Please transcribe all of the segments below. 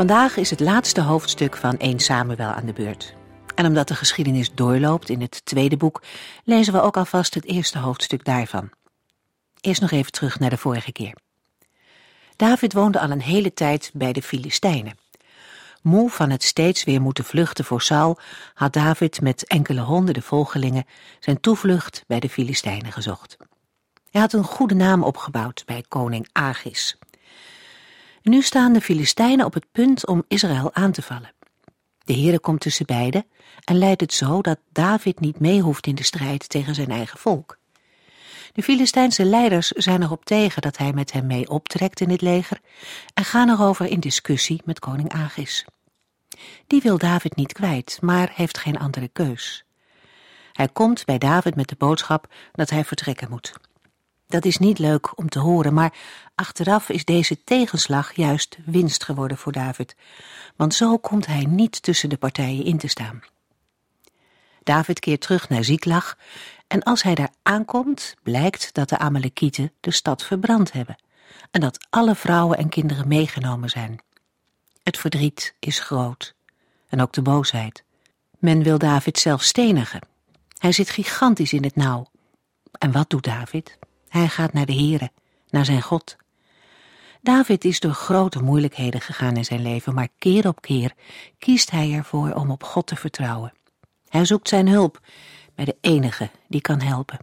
Vandaag is het laatste hoofdstuk van 1 Samuel aan de beurt. En omdat de geschiedenis doorloopt in het tweede boek, lezen we ook alvast het eerste hoofdstuk daarvan. Eerst nog even terug naar de vorige keer. David woonde al een hele tijd bij de Filistijnen. Moe van het steeds weer moeten vluchten voor Saul, had David met enkele honderden volgelingen zijn toevlucht bij de Filistijnen gezocht. Hij had een goede naam opgebouwd bij koning Agis. Nu staan de Filistijnen op het punt om Israël aan te vallen. De Heere komt tussen beiden en leidt het zo dat David niet mee hoeft in de strijd tegen zijn eigen volk. De Filistijnse leiders zijn erop tegen dat hij met hem mee optrekt in het leger en gaan erover in discussie met koning Agis. Die wil David niet kwijt, maar heeft geen andere keus. Hij komt bij David met de boodschap dat hij vertrekken moet. Dat is niet leuk om te horen, maar achteraf is deze tegenslag juist winst geworden voor David, want zo komt hij niet tussen de partijen in te staan. David keert terug naar Ziklag en als hij daar aankomt, blijkt dat de Amalekieten de stad verbrand hebben en dat alle vrouwen en kinderen meegenomen zijn. Het verdriet is groot en ook de boosheid. Men wil David zelf stenigen. Hij zit gigantisch in het nauw. En wat doet David? Hij gaat naar de Here, naar zijn God. David is door grote moeilijkheden gegaan in zijn leven, maar keer op keer kiest hij ervoor om op God te vertrouwen. Hij zoekt zijn hulp bij de enige die kan helpen.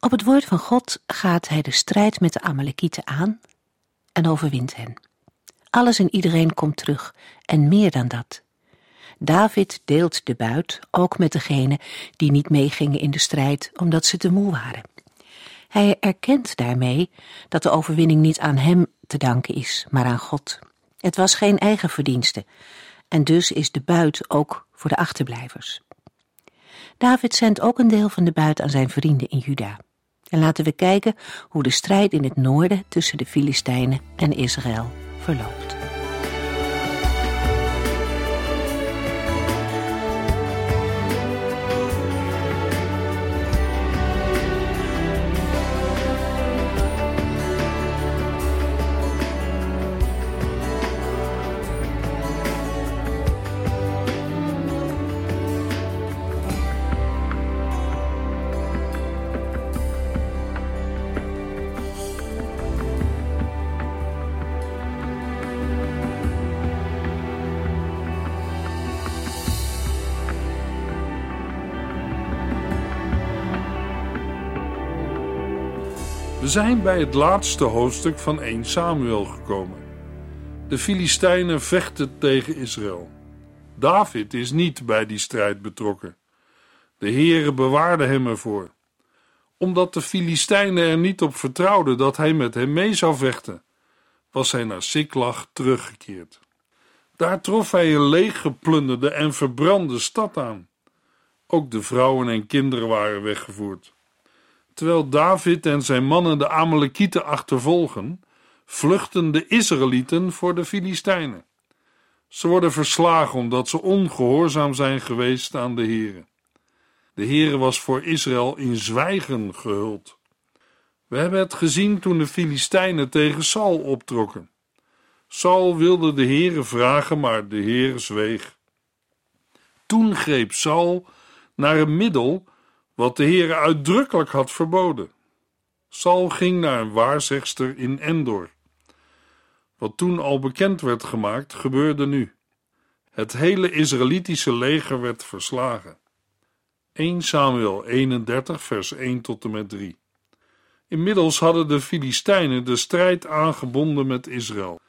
Op het woord van God gaat hij de strijd met de Amalekieten aan en overwint hen. Alles en iedereen komt terug en meer dan dat. David deelt de buit ook met degenen die niet meegingen in de strijd omdat ze te moe waren. Hij erkent daarmee dat de overwinning niet aan hem te danken is, maar aan God. Het was geen eigen verdienste en dus is de buit ook voor de achterblijvers. David zendt ook een deel van de buit aan zijn vrienden in Juda. En laten we kijken hoe de strijd in het noorden tussen de Filistijnen en Israël verloopt. Zijn bij het laatste hoofdstuk van 1 Samuel gekomen. De Filistijnen vechten tegen Israël. David is niet bij die strijd betrokken. De Heere bewaarde hem ervoor. Omdat de Filistijnen er niet op vertrouwden dat hij met hem mee zou vechten, was hij naar Siklag teruggekeerd. Daar trof hij een leeggeplunderde en verbrande stad aan. Ook de vrouwen en kinderen waren weggevoerd. Terwijl David en zijn mannen de Amalekieten achtervolgen, vluchten de Israëlieten voor de Filistijnen. Ze worden verslagen omdat ze ongehoorzaam zijn geweest aan de Heere. De Heere was voor Israël in zwijgen gehuld. We hebben het gezien toen de Filistijnen tegen Saul optrokken. Saul wilde de Heere vragen, maar de Heere zweeg. Toen greep Saul naar een middel wat de Heere uitdrukkelijk had verboden. Saul ging naar een waarzegster in Endor. Wat toen al bekend werd gemaakt, gebeurde nu. Het hele Israëlitische leger werd verslagen. 1 Samuel 31, vers 1 tot en met 3. Inmiddels hadden de Filistijnen de strijd aangebonden met Israël.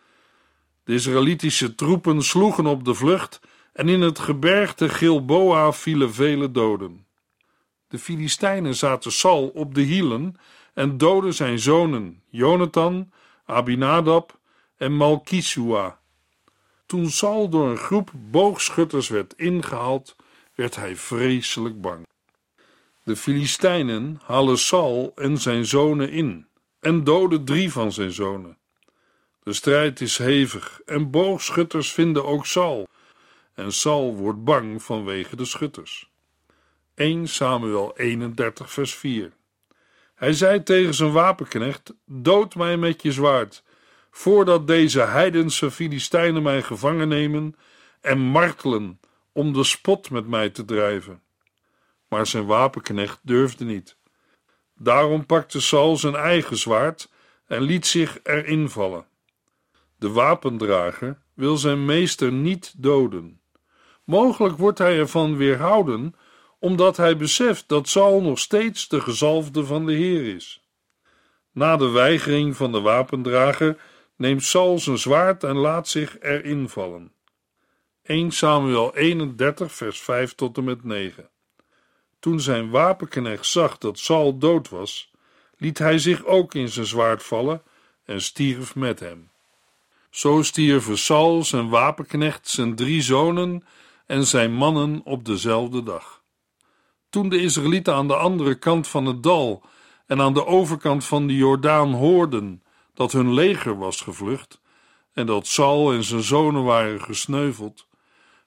De Israëlitische troepen sloegen op de vlucht en in het gebergte Gilboa vielen vele doden. De Filistijnen zaten Sal op de hielen en doodden zijn zonen Jonathan, Abinadab en Malkisua Toen Saul door een groep boogschutters werd ingehaald, werd hij vreselijk bang. De Filistijnen halen Saul en zijn zonen in en doden drie van zijn zonen. De strijd is hevig en boogschutters vinden ook Saul. En Saul wordt bang vanwege de schutters. 1 Samuel 31 vers 4 Hij zei tegen zijn wapenknecht, dood mij met je zwaard, voordat deze heidense Filistijnen mij gevangen nemen en martelen om de spot met mij te drijven. Maar zijn wapenknecht durfde niet. Daarom pakte Saul zijn eigen zwaard en liet zich erin vallen. De wapendrager wil zijn meester niet doden. Mogelijk wordt hij ervan weerhouden, omdat hij beseft dat Saul nog steeds de gezalfde van de Heer is. Na de weigering van de wapendrager neemt Saul zijn zwaard en laat zich erin vallen. 1 Samuel 31, vers 5 tot en met 9. Toen zijn wapenknecht zag dat Saul dood was, liet hij zich ook in zijn zwaard vallen en stierf met hem. Zo stierven Saul, zijn wapenknecht, zijn drie zonen en zijn mannen op dezelfde dag. Toen de Israëlieten aan de andere kant van het dal en aan de overkant van de Jordaan hoorden dat hun leger was gevlucht en dat Saul en zijn zonen waren gesneuveld,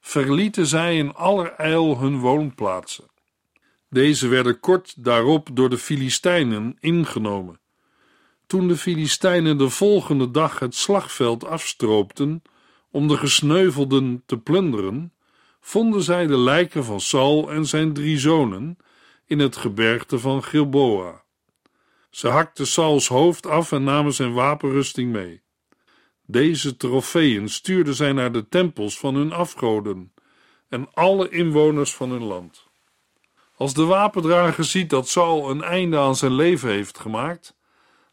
verlieten zij in allerijl hun woonplaatsen. Deze werden kort daarop door de Filistijnen ingenomen. Toen de Filistijnen de volgende dag het slagveld afstroopten om de gesneuvelden te plunderen, vonden zij de lijken van Saul en zijn drie zonen in het gebergte van Gilboa. Ze hakten Sauls hoofd af en namen zijn wapenrusting mee. Deze trofeeën stuurden zij naar de tempels van hun afgoden en alle inwoners van hun land. Als de wapendrager ziet dat Saul een einde aan zijn leven heeft gemaakt,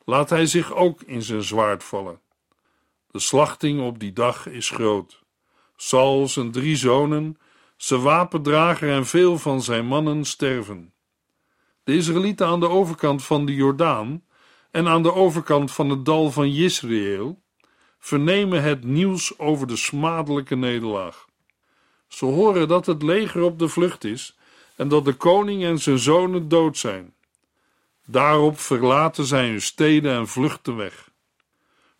laat hij zich ook in zijn zwaard vallen. De slachting op die dag is groot. Saul, zijn drie zonen, zijn wapendrager en veel van zijn mannen sterven. De Israëlieten aan de overkant van de Jordaan en aan de overkant van het dal van Jezreel vernemen het nieuws over de smadelijke nederlaag. Ze horen dat het leger op de vlucht is en dat de koning en zijn zonen dood zijn. Daarop verlaten zij hun steden en vluchten weg.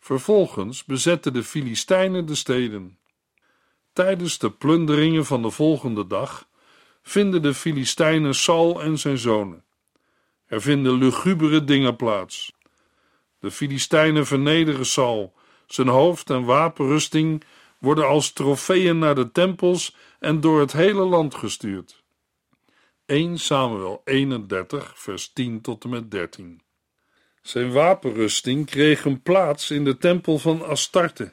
Vervolgens bezetten de Filistijnen de steden. Tijdens de plunderingen van de volgende dag vinden de Filistijnen Saul en zijn zonen. Er vinden lugubere dingen plaats. De Filistijnen vernederen Saul, zijn hoofd en wapenrusting worden als trofeeën naar de tempels en door het hele land gestuurd. 1 Samuel 31, vers 10 tot en met 13. Zijn wapenrusting kreeg een plaats in de tempel van Astarte.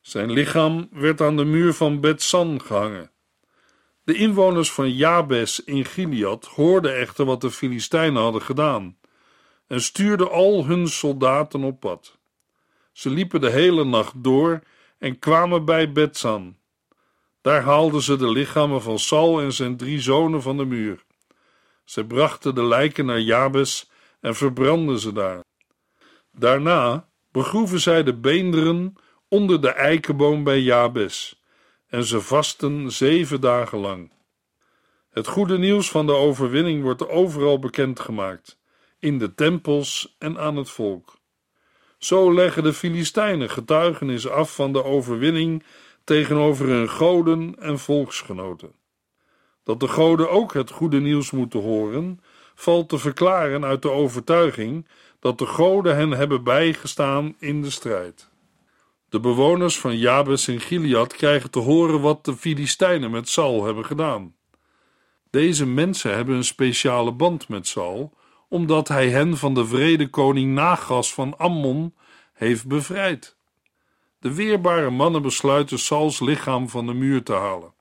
Zijn lichaam werd aan de muur van Betsan gehangen. De inwoners van Jabes in Gilead hoorden echter wat de Filistijnen hadden gedaan en stuurden al hun soldaten op pad. Ze liepen de hele nacht door en kwamen bij Betsan. Daar haalden ze de lichamen van Saul en zijn drie zonen van de muur. Ze brachten de lijken naar Jabes en verbrandden ze daar. Daarna begroeven zij de beenderen onder de eikenboom bij Jabes en ze vasten zeven dagen lang. Het goede nieuws van de overwinning wordt overal bekendgemaakt, in de tempels en aan het volk. Zo leggen de Filistijnen getuigenis af van de overwinning tegenover hun goden en volksgenoten. Dat de goden ook het goede nieuws moeten horen, valt te verklaren uit de overtuiging dat de goden hen hebben bijgestaan in de strijd. De bewoners van Jabes in Gilead krijgen te horen wat de Filistijnen met Saul hebben gedaan. Deze mensen hebben een speciale band met Saul, omdat hij hen van de vrede koning Nagas van Ammon heeft bevrijd. De weerbare mannen besluiten Sauls lichaam van de muur te halen.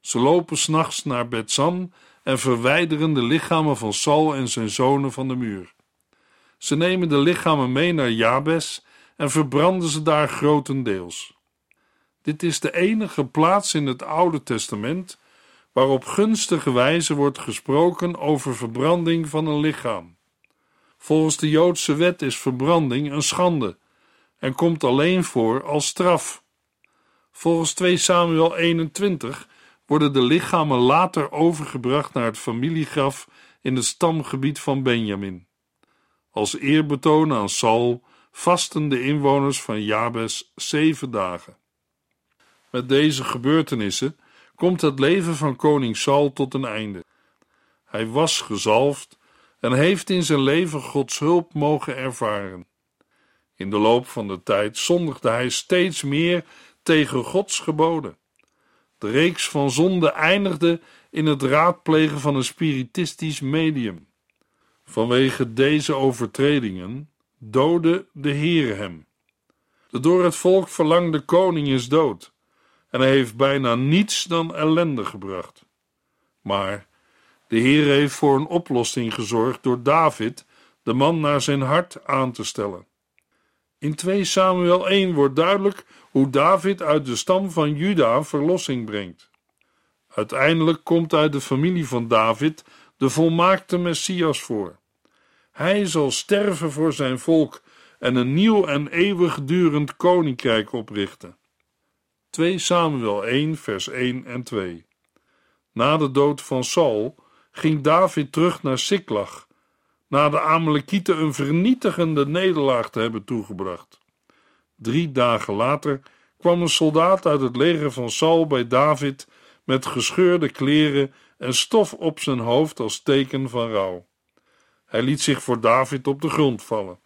Ze lopen s'nachts naar Betsan en verwijderen de lichamen van Saul en zijn zonen van de muur. Ze nemen de lichamen mee naar Jabes en verbranden ze daar grotendeels. Dit is de enige plaats in het Oude Testament waarop gunstige wijze wordt gesproken over verbranding van een lichaam. Volgens de Joodse wet is verbranding een schande en komt alleen voor als straf. Volgens 2 Samuel 21 worden de lichamen later overgebracht naar het familiegraf in het stamgebied van Benjamin. Als eerbetoon aan Saul vasten de inwoners van Jabes zeven dagen. Met deze gebeurtenissen komt het leven van koning Saul tot een einde. Hij was gezalfd en heeft in zijn leven Gods hulp mogen ervaren. In de loop van de tijd zondigde hij steeds meer tegen Gods geboden. De reeks van zonden eindigde in het raadplegen van een spiritistisch medium. Vanwege deze overtredingen doodde de Heer hem. De door het volk verlangde koning is dood en hij heeft bijna niets dan ellende gebracht. Maar de Heer heeft voor een oplossing gezorgd door David, de man naar zijn hart, aan te stellen. In 2 Samuel 1 wordt duidelijk hoe David uit de stam van Juda verlossing brengt. Uiteindelijk komt uit de familie van David de volmaakte Messias voor. Hij zal sterven voor zijn volk en een nieuw en eeuwigdurend koninkrijk oprichten. 2 Samuel 1 vers 1 en 2 Na de dood van Saul ging David terug naar Siklag, na de Amalekieten een vernietigende nederlaag te hebben toegebracht. Drie dagen later kwam een soldaat uit het leger van Saul bij David met gescheurde kleren en stof op zijn hoofd als teken van rouw. Hij liet zich voor David op de grond vallen.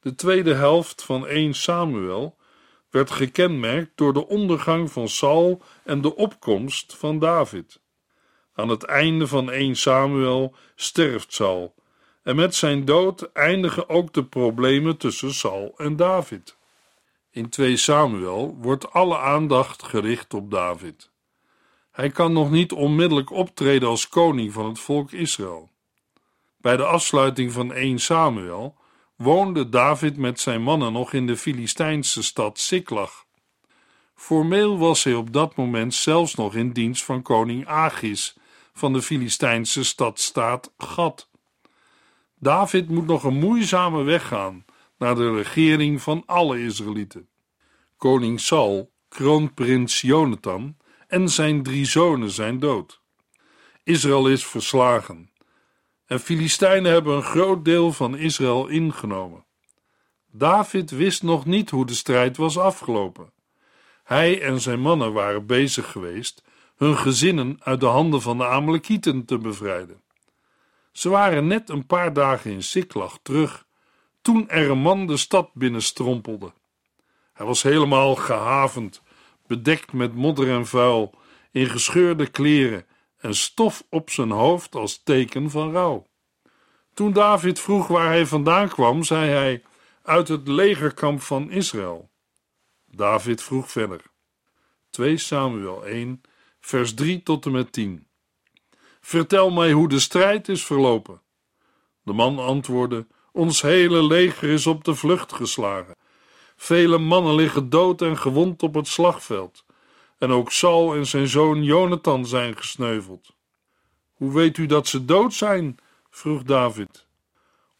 De tweede helft van 1 Samuel werd gekenmerkt door de ondergang van Saul en de opkomst van David. Aan het einde van 1 Samuel sterft Saul, en met zijn dood eindigen ook de problemen tussen Saul en David. In 2 Samuel wordt alle aandacht gericht op David. Hij kan nog niet onmiddellijk optreden als koning van het volk Israël. Bij de afsluiting van 1 Samuel woonde David met zijn mannen nog in de Filistijnse stad Siklag. Formeel was hij op dat moment zelfs nog in dienst van koning Agis van de Filistijnse stadstaat Gad. David moet nog een moeizame weg gaan naar de regering van alle Israëlieten. Koning Saul, kroonprins Jonathan en zijn drie zonen zijn dood. Israël is verslagen en Filistijnen hebben een groot deel van Israël ingenomen. David wist nog niet hoe de strijd was afgelopen. Hij en zijn mannen waren bezig geweest hun gezinnen uit de handen van de Amalekieten te bevrijden. Ze waren net een paar dagen in Siklag terug, toen er een man de stad binnenstrompelde. Hij was helemaal gehavend, bedekt met modder en vuil, in gescheurde kleren en stof op zijn hoofd als teken van rouw. Toen David vroeg waar hij vandaan kwam, zei hij: Uit het legerkamp van Israël. David vroeg verder. 2 Samuel 1, vers 3 tot en met 10. Vertel mij hoe de strijd is verlopen. De man antwoordde: Ons hele leger is op de vlucht geslagen. Vele mannen liggen dood en gewond op het slagveld. En ook Saul en zijn zoon Jonathan zijn gesneuveld. Hoe weet u dat ze dood zijn? vroeg David.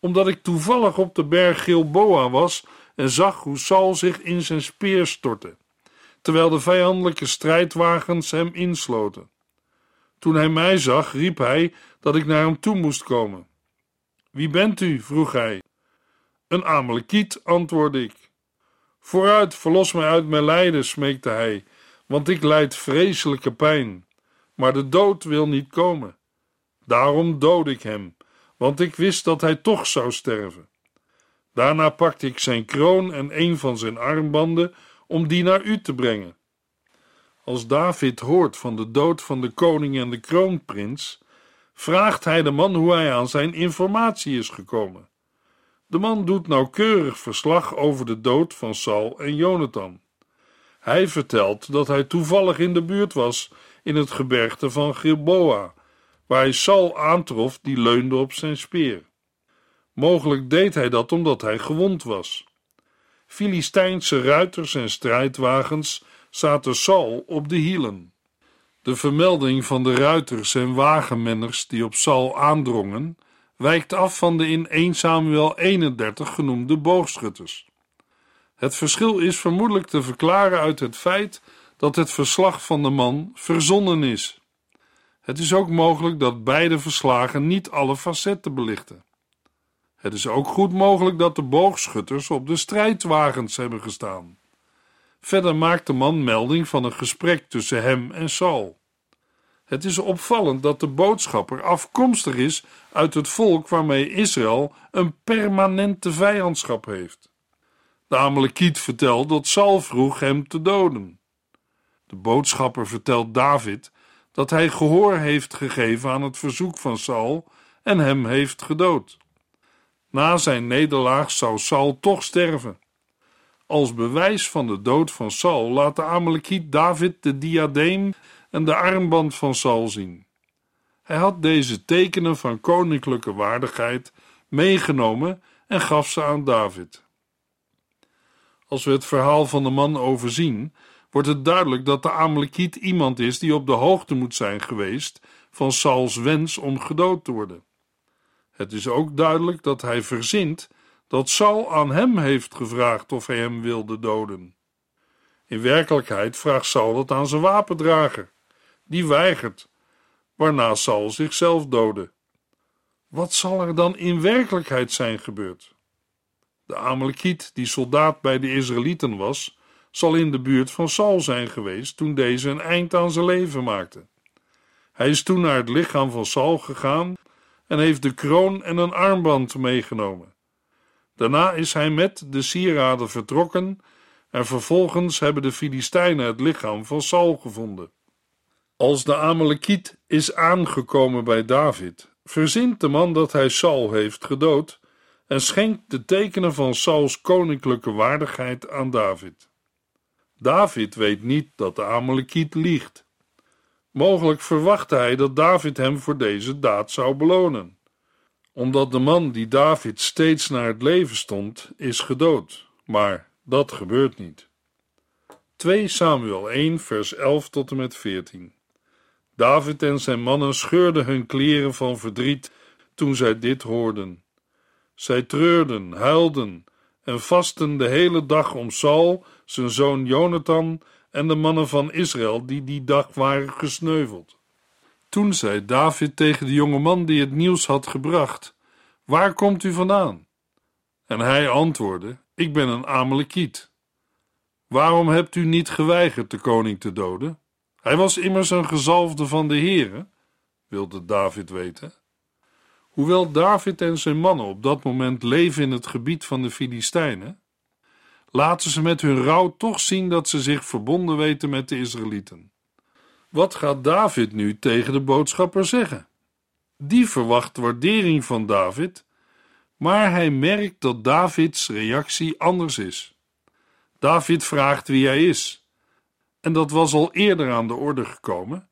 Omdat ik toevallig op de berg Gilboa was en zag hoe Saul zich in zijn speer stortte, terwijl de vijandelijke strijdwagens hem insloten. Toen hij mij zag, riep hij dat ik naar hem toe moest komen. Wie bent u? vroeg hij. Een Amalekiet, antwoordde ik. Vooruit, verlos mij uit mijn lijden, smeekte hij, want ik lijd vreselijke pijn. Maar de dood wil niet komen. Daarom dood ik hem, want ik wist dat hij toch zou sterven. Daarna pakte ik zijn kroon en een van zijn armbanden om die naar u te brengen. Als David hoort van de dood van de koning en de kroonprins, vraagt hij de man hoe hij aan zijn informatie is gekomen. De man doet nauwkeurig verslag over de dood van Saul en Jonathan. Hij vertelt dat hij toevallig in de buurt was in het gebergte van Gilboa, waar hij Saul aantrof die leunde op zijn speer. Mogelijk deed hij dat omdat hij gewond was. Filistijnse ruiters en strijdwagens zaten Saul op de hielen. De vermelding van de ruiters en wagenmenners die op Saul aandrongen, wijkt af van de in 1 Samuel 31 genoemde boogschutters. Het verschil is vermoedelijk te verklaren uit het feit dat het verslag van de man verzonnen is. Het is ook mogelijk dat beide verslagen niet alle facetten belichten. Het is ook goed mogelijk dat de boogschutters op de strijdwagens hebben gestaan. Verder maakt de man melding van een gesprek tussen hem en Saul. Het is opvallend dat de boodschapper afkomstig is uit het volk waarmee Israël een permanente vijandschap heeft. De Amalekiet vertelt dat Saul vroeg hem te doden. De boodschapper vertelt David dat hij gehoor heeft gegeven aan het verzoek van Saul en hem heeft gedood. Na zijn nederlaag zou Saul toch sterven. Als bewijs van de dood van Saul laat de Amalekiet David de diadeem en de armband van Saul zien. Hij had deze tekenen van koninklijke waardigheid meegenomen en gaf ze aan David. Als we het verhaal van de man overzien, wordt het duidelijk dat de Amalekiet iemand is die op de hoogte moet zijn geweest van Sauls wens om gedood te worden. Het is ook duidelijk dat hij verzint dat Saul aan hem heeft gevraagd of hij hem wilde doden. In werkelijkheid vraagt Saul dat aan zijn wapendrager. Die weigert, waarna Saul zichzelf doodde. Wat zal er dan in werkelijkheid zijn gebeurd? De Amalekiet, die soldaat bij de Israëlieten was, zal in de buurt van Saul zijn geweest toen deze een eind aan zijn leven maakte. Hij is toen naar het lichaam van Saul gegaan en heeft de kroon en een armband meegenomen. Daarna is hij met de sieraden vertrokken en vervolgens hebben de Filistijnen het lichaam van Saul gevonden. Als de Amalekiet is aangekomen bij David, verzint de man dat hij Saul heeft gedood en schenkt de tekenen van Sauls koninklijke waardigheid aan David. David weet niet dat de Amalekiet liegt. Mogelijk verwachtte hij dat David hem voor deze daad zou belonen. Omdat de man die David steeds naar het leven stond, is gedood. Maar dat gebeurt niet. 2 Samuel 1, vers 11 tot en met 14. David en zijn mannen scheurden hun kleren van verdriet toen zij dit hoorden. Zij treurden, huilden en vasten de hele dag om Saul, zijn zoon Jonathan en de mannen van Israël die die dag waren gesneuveld. Toen zei David tegen de jonge man die het nieuws had gebracht: Waar komt u vandaan? En hij antwoordde: Ik ben een Amalekiet. Waarom hebt u niet geweigerd de koning te doden? Hij was immers een gezalfde van de Heere, wilde David weten. Hoewel David en zijn mannen op dat moment leven in het gebied van de Filistijnen, laten ze met hun rouw toch zien dat ze zich verbonden weten met de Israëlieten. Wat gaat David nu tegen de boodschapper zeggen? Die verwacht waardering van David, maar hij merkt dat Davids reactie anders is. David vraagt wie hij is, en dat was al eerder aan de orde gekomen,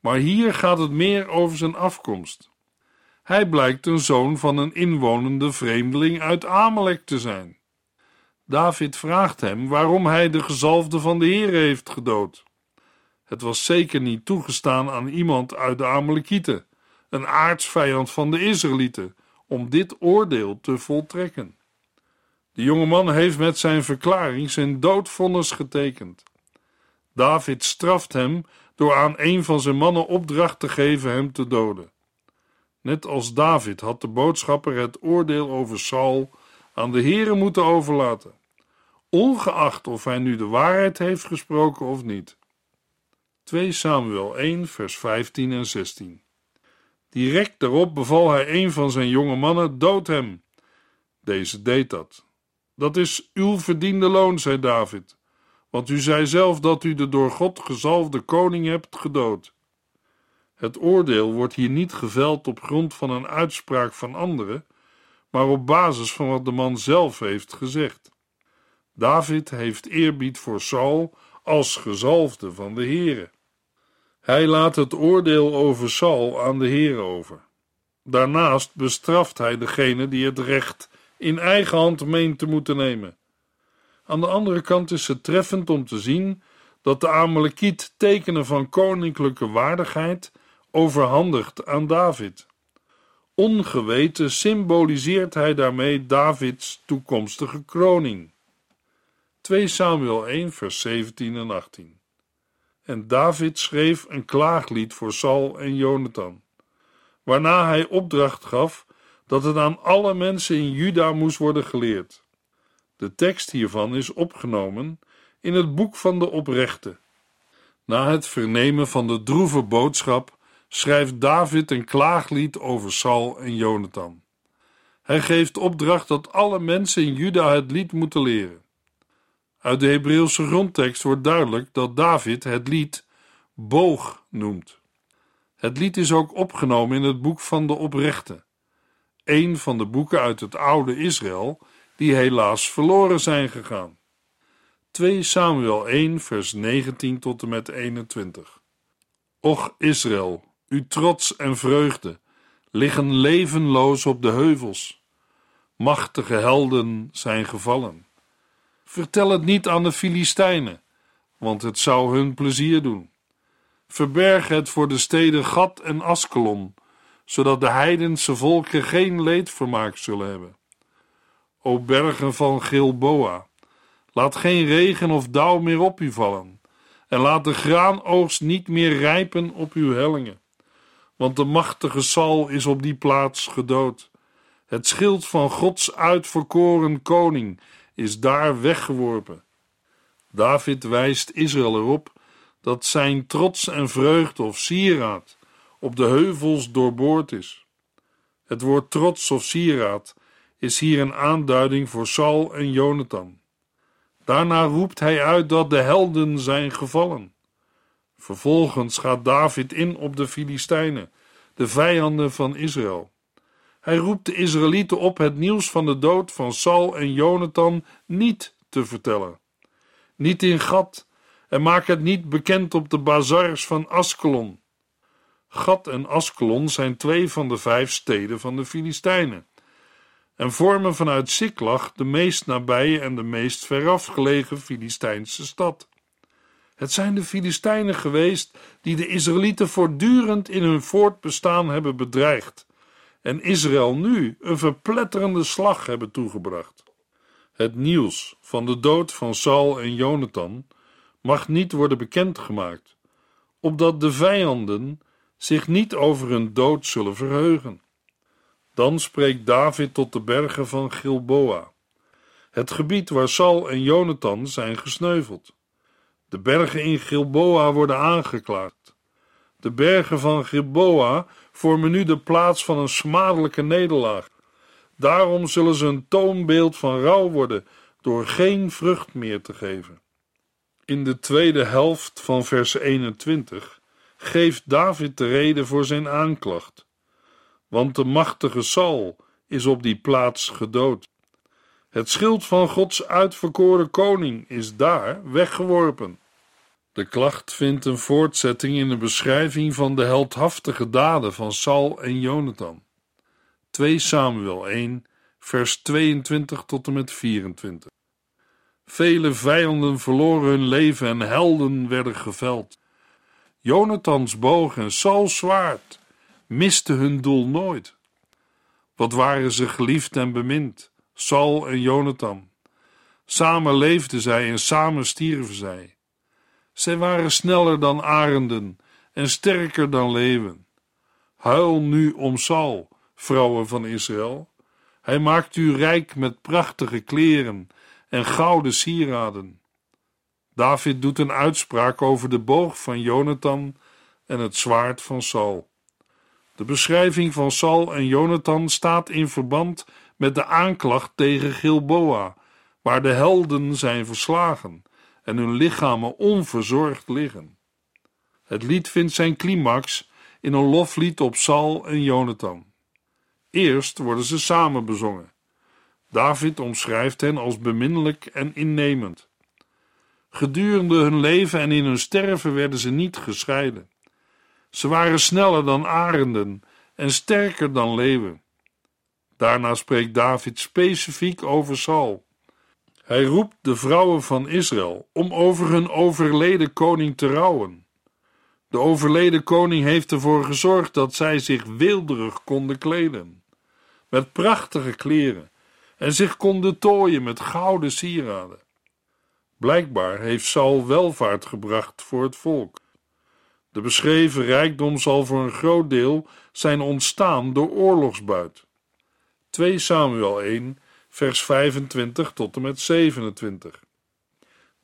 maar hier gaat het meer over zijn afkomst. Hij blijkt een zoon van een inwonende vreemdeling uit Amalek te zijn. David vraagt hem waarom hij de gezalfde van de Heer heeft gedood. Het was zeker niet toegestaan aan iemand uit de Amalekieten, een aardsvijand van de Israëlieten, om dit oordeel te voltrekken. De jonge man heeft met zijn verklaring zijn doodvonnis getekend. David straft hem door aan een van zijn mannen opdracht te geven hem te doden. Net als David had de boodschapper het oordeel over Saul aan de Here moeten overlaten, ongeacht of hij nu de waarheid heeft gesproken of niet. 2 Samuel 1, vers 15 en 16. Direct daarop beval hij een van zijn jonge mannen: dood hem. Deze deed dat. Dat is uw verdiende loon, zei David, want u zei zelf dat u de door God gezalfde koning hebt gedood. Het oordeel wordt hier niet geveld op grond van een uitspraak van anderen, maar op basis van wat de man zelf heeft gezegd. David heeft eerbied voor Saul als gezalfde van de Heere. Hij laat het oordeel over Saul aan de Heer over. Daarnaast bestraft hij degene die het recht in eigen hand meent te moeten nemen. Aan de andere kant is het treffend om te zien dat de Amalekiet tekenen van koninklijke waardigheid overhandigt aan David. Ongeweten symboliseert hij daarmee Davids toekomstige kroning. 2 Samuel 1, vers 17 en 18. En David schreef een klaaglied voor Saul en Jonathan, waarna hij opdracht gaf dat het aan alle mensen in Juda moest worden geleerd. De tekst hiervan is opgenomen in het boek van de oprechte. Na het vernemen van de droeve boodschap schrijft David een klaaglied over Saul en Jonathan. Hij geeft opdracht dat alle mensen in Juda het lied moeten leren. Uit de Hebreeuwse grondtekst wordt duidelijk dat David het lied boog noemt. Het lied is ook opgenomen in het boek van de oprechte, een van de boeken uit het oude Israël die helaas verloren zijn gegaan. 2 Samuel 1 vers 19 tot en met 21 Och Israël, uw trots en vreugde, liggen levenloos op de heuvels. Machtige helden zijn gevallen. Vertel het niet aan de Filistijnen, want het zou hun plezier doen. Verberg het voor de steden Gad en Askelon, zodat de heidense volken geen leedvermaak zullen hebben. O bergen van Gilboa, laat geen regen of dauw meer op u vallen, en laat de graanoogst niet meer rijpen op uw hellingen want de machtige Sal is op die plaats gedood. Het schild van Gods uitverkoren koning is daar weggeworpen. David wijst Israël erop dat zijn trots en vreugde of sieraad op de heuvels doorboord is. Het woord trots of sieraad is hier een aanduiding voor Saul en Jonathan. Daarna roept hij uit dat de helden zijn gevallen. Vervolgens gaat David in op de Filistijnen, de vijanden van Israël. Hij roept de Israëlieten op het nieuws van de dood van Saul en Jonathan niet te vertellen. Niet in Gad en maak het niet bekend op de bazars van Askelon. Gad en Askelon zijn twee van de vijf steden van de Filistijnen en vormen vanuit Siklag de meest nabije en de meest verafgelegen Filistijnse stad. Het zijn de Filistijnen geweest die de Israëlieten voortdurend in hun voortbestaan hebben bedreigd en Israël nu een verpletterende slag hebben toegebracht. Het nieuws van de dood van Saul en Jonathan mag niet worden bekendgemaakt, opdat de vijanden zich niet over hun dood zullen verheugen. Dan spreekt David tot de bergen van Gilboa, het gebied waar Saul en Jonathan zijn gesneuveld. De bergen in Gilboa worden aangeklaagd. De bergen van Gilboa vormen nu de plaats van een smadelijke nederlaag. Daarom zullen ze een toonbeeld van rouw worden door geen vrucht meer te geven. In de tweede helft van vers 21 geeft David de reden voor zijn aanklacht. Want de machtige Saul is op die plaats gedood. Het schild van Gods uitverkoren koning is daar weggeworpen. De klacht vindt een voortzetting in de beschrijving van de heldhaftige daden van Saul en Jonathan. 2 Samuel 1, vers 22 tot en met 24. Vele vijanden verloren hun leven en helden werden geveld. Jonathans boog en Sauls zwaard misten hun doel nooit. Wat waren ze geliefd en bemind, Saul en Jonathan. Samen leefden zij en samen stierven zij. Zij waren sneller dan arenden en sterker dan leeuwen. Huil nu om Saul, vrouwen van Israël. Hij maakt u rijk met prachtige kleren en gouden sieraden. David doet een uitspraak over de boog van Jonathan en het zwaard van Saul. De beschrijving van Saul en Jonathan staat in verband met de aanklacht tegen Gilboa, waar de helden zijn verslagen en hun lichamen onverzorgd liggen. Het lied vindt zijn climax in een loflied op Saul en Jonathan. Eerst worden ze samen bezongen. David omschrijft hen als beminnelijk en innemend. Gedurende hun leven en in hun sterven werden ze niet gescheiden. Ze waren sneller dan arenden en sterker dan leeuwen. Daarna spreekt David specifiek over Saul. Hij roept de vrouwen van Israël om over hun overleden koning te rouwen. De overleden koning heeft ervoor gezorgd dat zij zich weelderig konden kleden, met prachtige kleren, en zich konden tooien met gouden sieraden. Blijkbaar heeft Saul welvaart gebracht voor het volk. De beschreven rijkdom zal voor een groot deel zijn ontstaan door oorlogsbuit. 2 Samuel 1, vers 25 tot en met 27.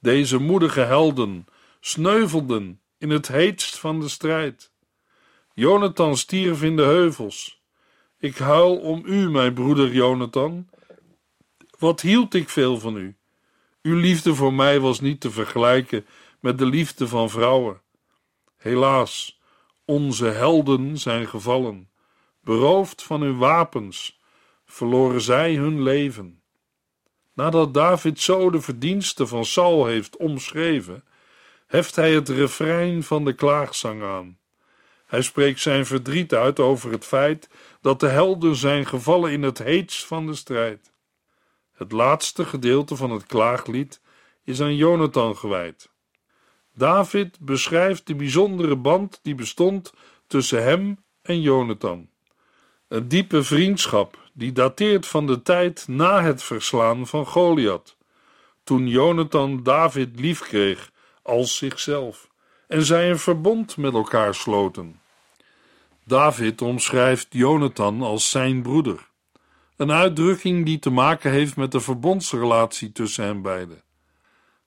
Deze moedige helden sneuvelden in het heetst van de strijd. Jonathan stierf in de heuvels. Ik huil om u, mijn broeder Jonathan. Wat hield ik veel van u? Uw liefde voor mij was niet te vergelijken met de liefde van vrouwen. Helaas, onze helden zijn gevallen, beroofd van hun wapens, verloren zij hun leven. Nadat David zo de verdiensten van Saul heeft omschreven, heft hij het refrein van de klaagzang aan. Hij spreekt zijn verdriet uit over het feit dat de helden zijn gevallen in het heetst van de strijd. Het laatste gedeelte van het klaaglied is aan Jonathan gewijd. David beschrijft de bijzondere band die bestond tussen hem en Jonathan. Een diepe vriendschap die dateert van de tijd na het verslaan van Goliath, toen Jonathan David liefkreeg als zichzelf en zij een verbond met elkaar sloten. David omschrijft Jonathan als zijn broeder, een uitdrukking die te maken heeft met de verbondsrelatie tussen hen beiden.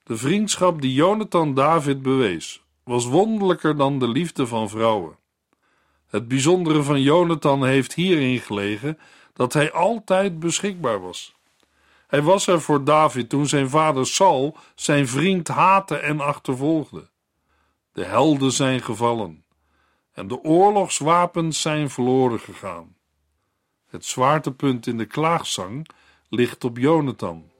De vriendschap die Jonathan David bewees, was wonderlijker dan de liefde van vrouwen. Het bijzondere van Jonathan heeft hierin gelegen dat hij altijd beschikbaar was. Hij was er voor David toen zijn vader Saul zijn vriend haatte en achtervolgde. De helden zijn gevallen en de oorlogswapens zijn verloren gegaan. Het zwaartepunt in de klaagzang ligt op Jonathan.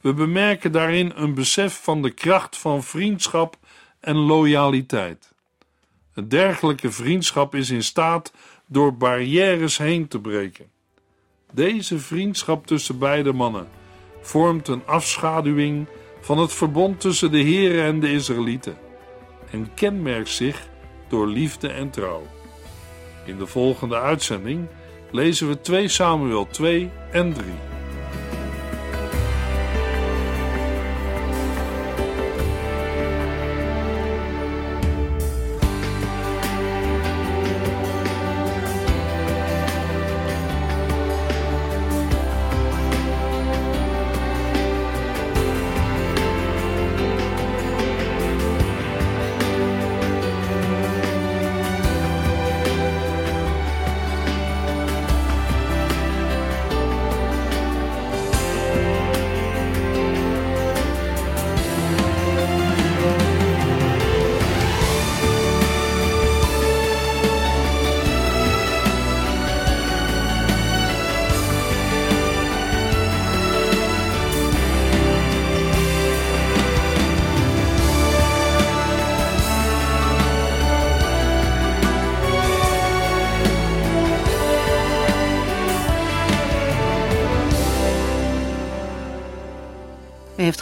We bemerken daarin een besef van de kracht van vriendschap en loyaliteit. Een dergelijke vriendschap is in staat door barrières heen te breken. Deze vriendschap tussen beide mannen vormt een afschaduwing van het verbond tussen de Heere en de Israëlieten en kenmerkt zich door liefde en trouw. In de volgende uitzending lezen we 2 Samuel 2 en 3.